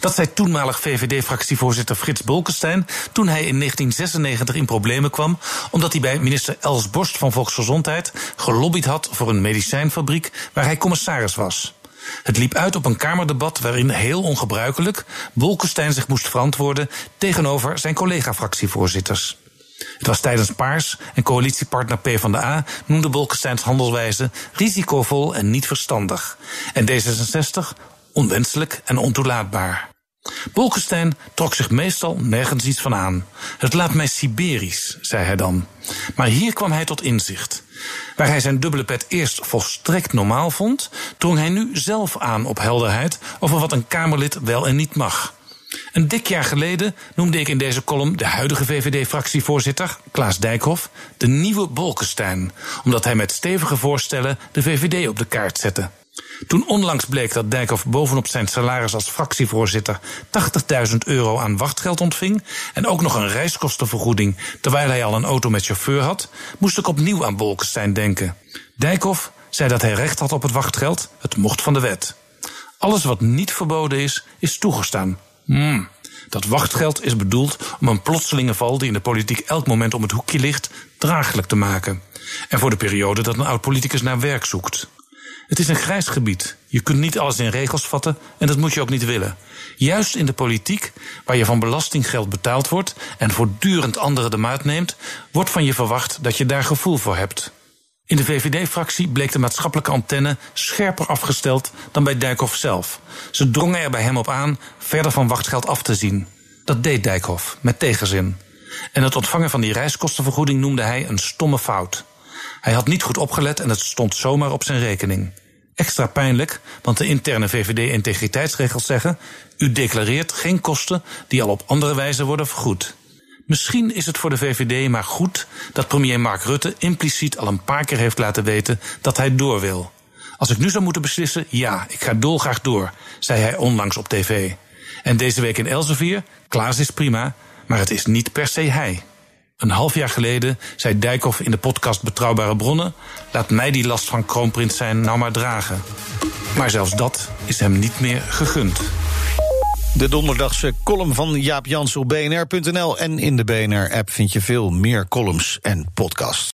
Dat zei toenmalig VVD-fractievoorzitter Frits Bolkestein toen hij in 1996 in problemen kwam omdat hij bij minister Els Borst van Volksgezondheid gelobbyd had voor een medicijnfabriek waar hij commissaris was. Het liep uit op een Kamerdebat waarin heel ongebruikelijk Bolkestein zich moest verantwoorden tegenover zijn collega-fractievoorzitters. Het was tijdens Paars en coalitiepartner PvdA noemde Bolkesteins handelswijze risicovol en niet verstandig. En D66 onwenselijk en ontoelaatbaar. Bolkestein trok zich meestal nergens iets van aan. Het laat mij Siberisch, zei hij dan. Maar hier kwam hij tot inzicht. Waar hij zijn dubbele pet eerst volstrekt normaal vond, drong hij nu zelf aan op helderheid over wat een Kamerlid wel en niet mag. Een dik jaar geleden noemde ik in deze column de huidige VVD-fractievoorzitter, Klaas Dijkhoff, de nieuwe Bolkestein, omdat hij met stevige voorstellen de VVD op de kaart zette. Toen onlangs bleek dat Dijkhoff bovenop zijn salaris als fractievoorzitter 80.000 euro aan wachtgeld ontving en ook nog een reiskostenvergoeding terwijl hij al een auto met chauffeur had, moest ik opnieuw aan Bolkestein denken. Dijkhoff zei dat hij recht had op het wachtgeld, het mocht van de wet. Alles wat niet verboden is, is toegestaan. Hmm. Dat wachtgeld is bedoeld om een plotselinge val die in de politiek elk moment om het hoekje ligt, draaglijk te maken. En voor de periode dat een oud politicus naar werk zoekt. Het is een grijs gebied. Je kunt niet alles in regels vatten en dat moet je ook niet willen. Juist in de politiek, waar je van belastinggeld betaald wordt en voortdurend anderen de maat neemt, wordt van je verwacht dat je daar gevoel voor hebt. In de VVD-fractie bleek de maatschappelijke antenne scherper afgesteld dan bij Dijkhoff zelf. Ze drongen er bij hem op aan verder van wachtgeld af te zien. Dat deed Dijkhoff, met tegenzin. En het ontvangen van die reiskostenvergoeding noemde hij een stomme fout. Hij had niet goed opgelet en het stond zomaar op zijn rekening. Extra pijnlijk, want de interne VVD-integriteitsregels zeggen: u declareert geen kosten die al op andere wijze worden vergoed. Misschien is het voor de VVD maar goed dat premier Mark Rutte impliciet al een paar keer heeft laten weten dat hij door wil. Als ik nu zou moeten beslissen, ja, ik ga dolgraag door, zei hij onlangs op tv. En deze week in Elsevier, Klaas is prima, maar het is niet per se hij. Een half jaar geleden zei Dijkhoff in de podcast Betrouwbare Bronnen: Laat mij die last van kroonprins zijn nou maar dragen. Maar zelfs dat is hem niet meer gegund. De donderdagse column van Jaap Jans op bnr.nl. En in de BNR-app vind je veel meer columns en podcasts.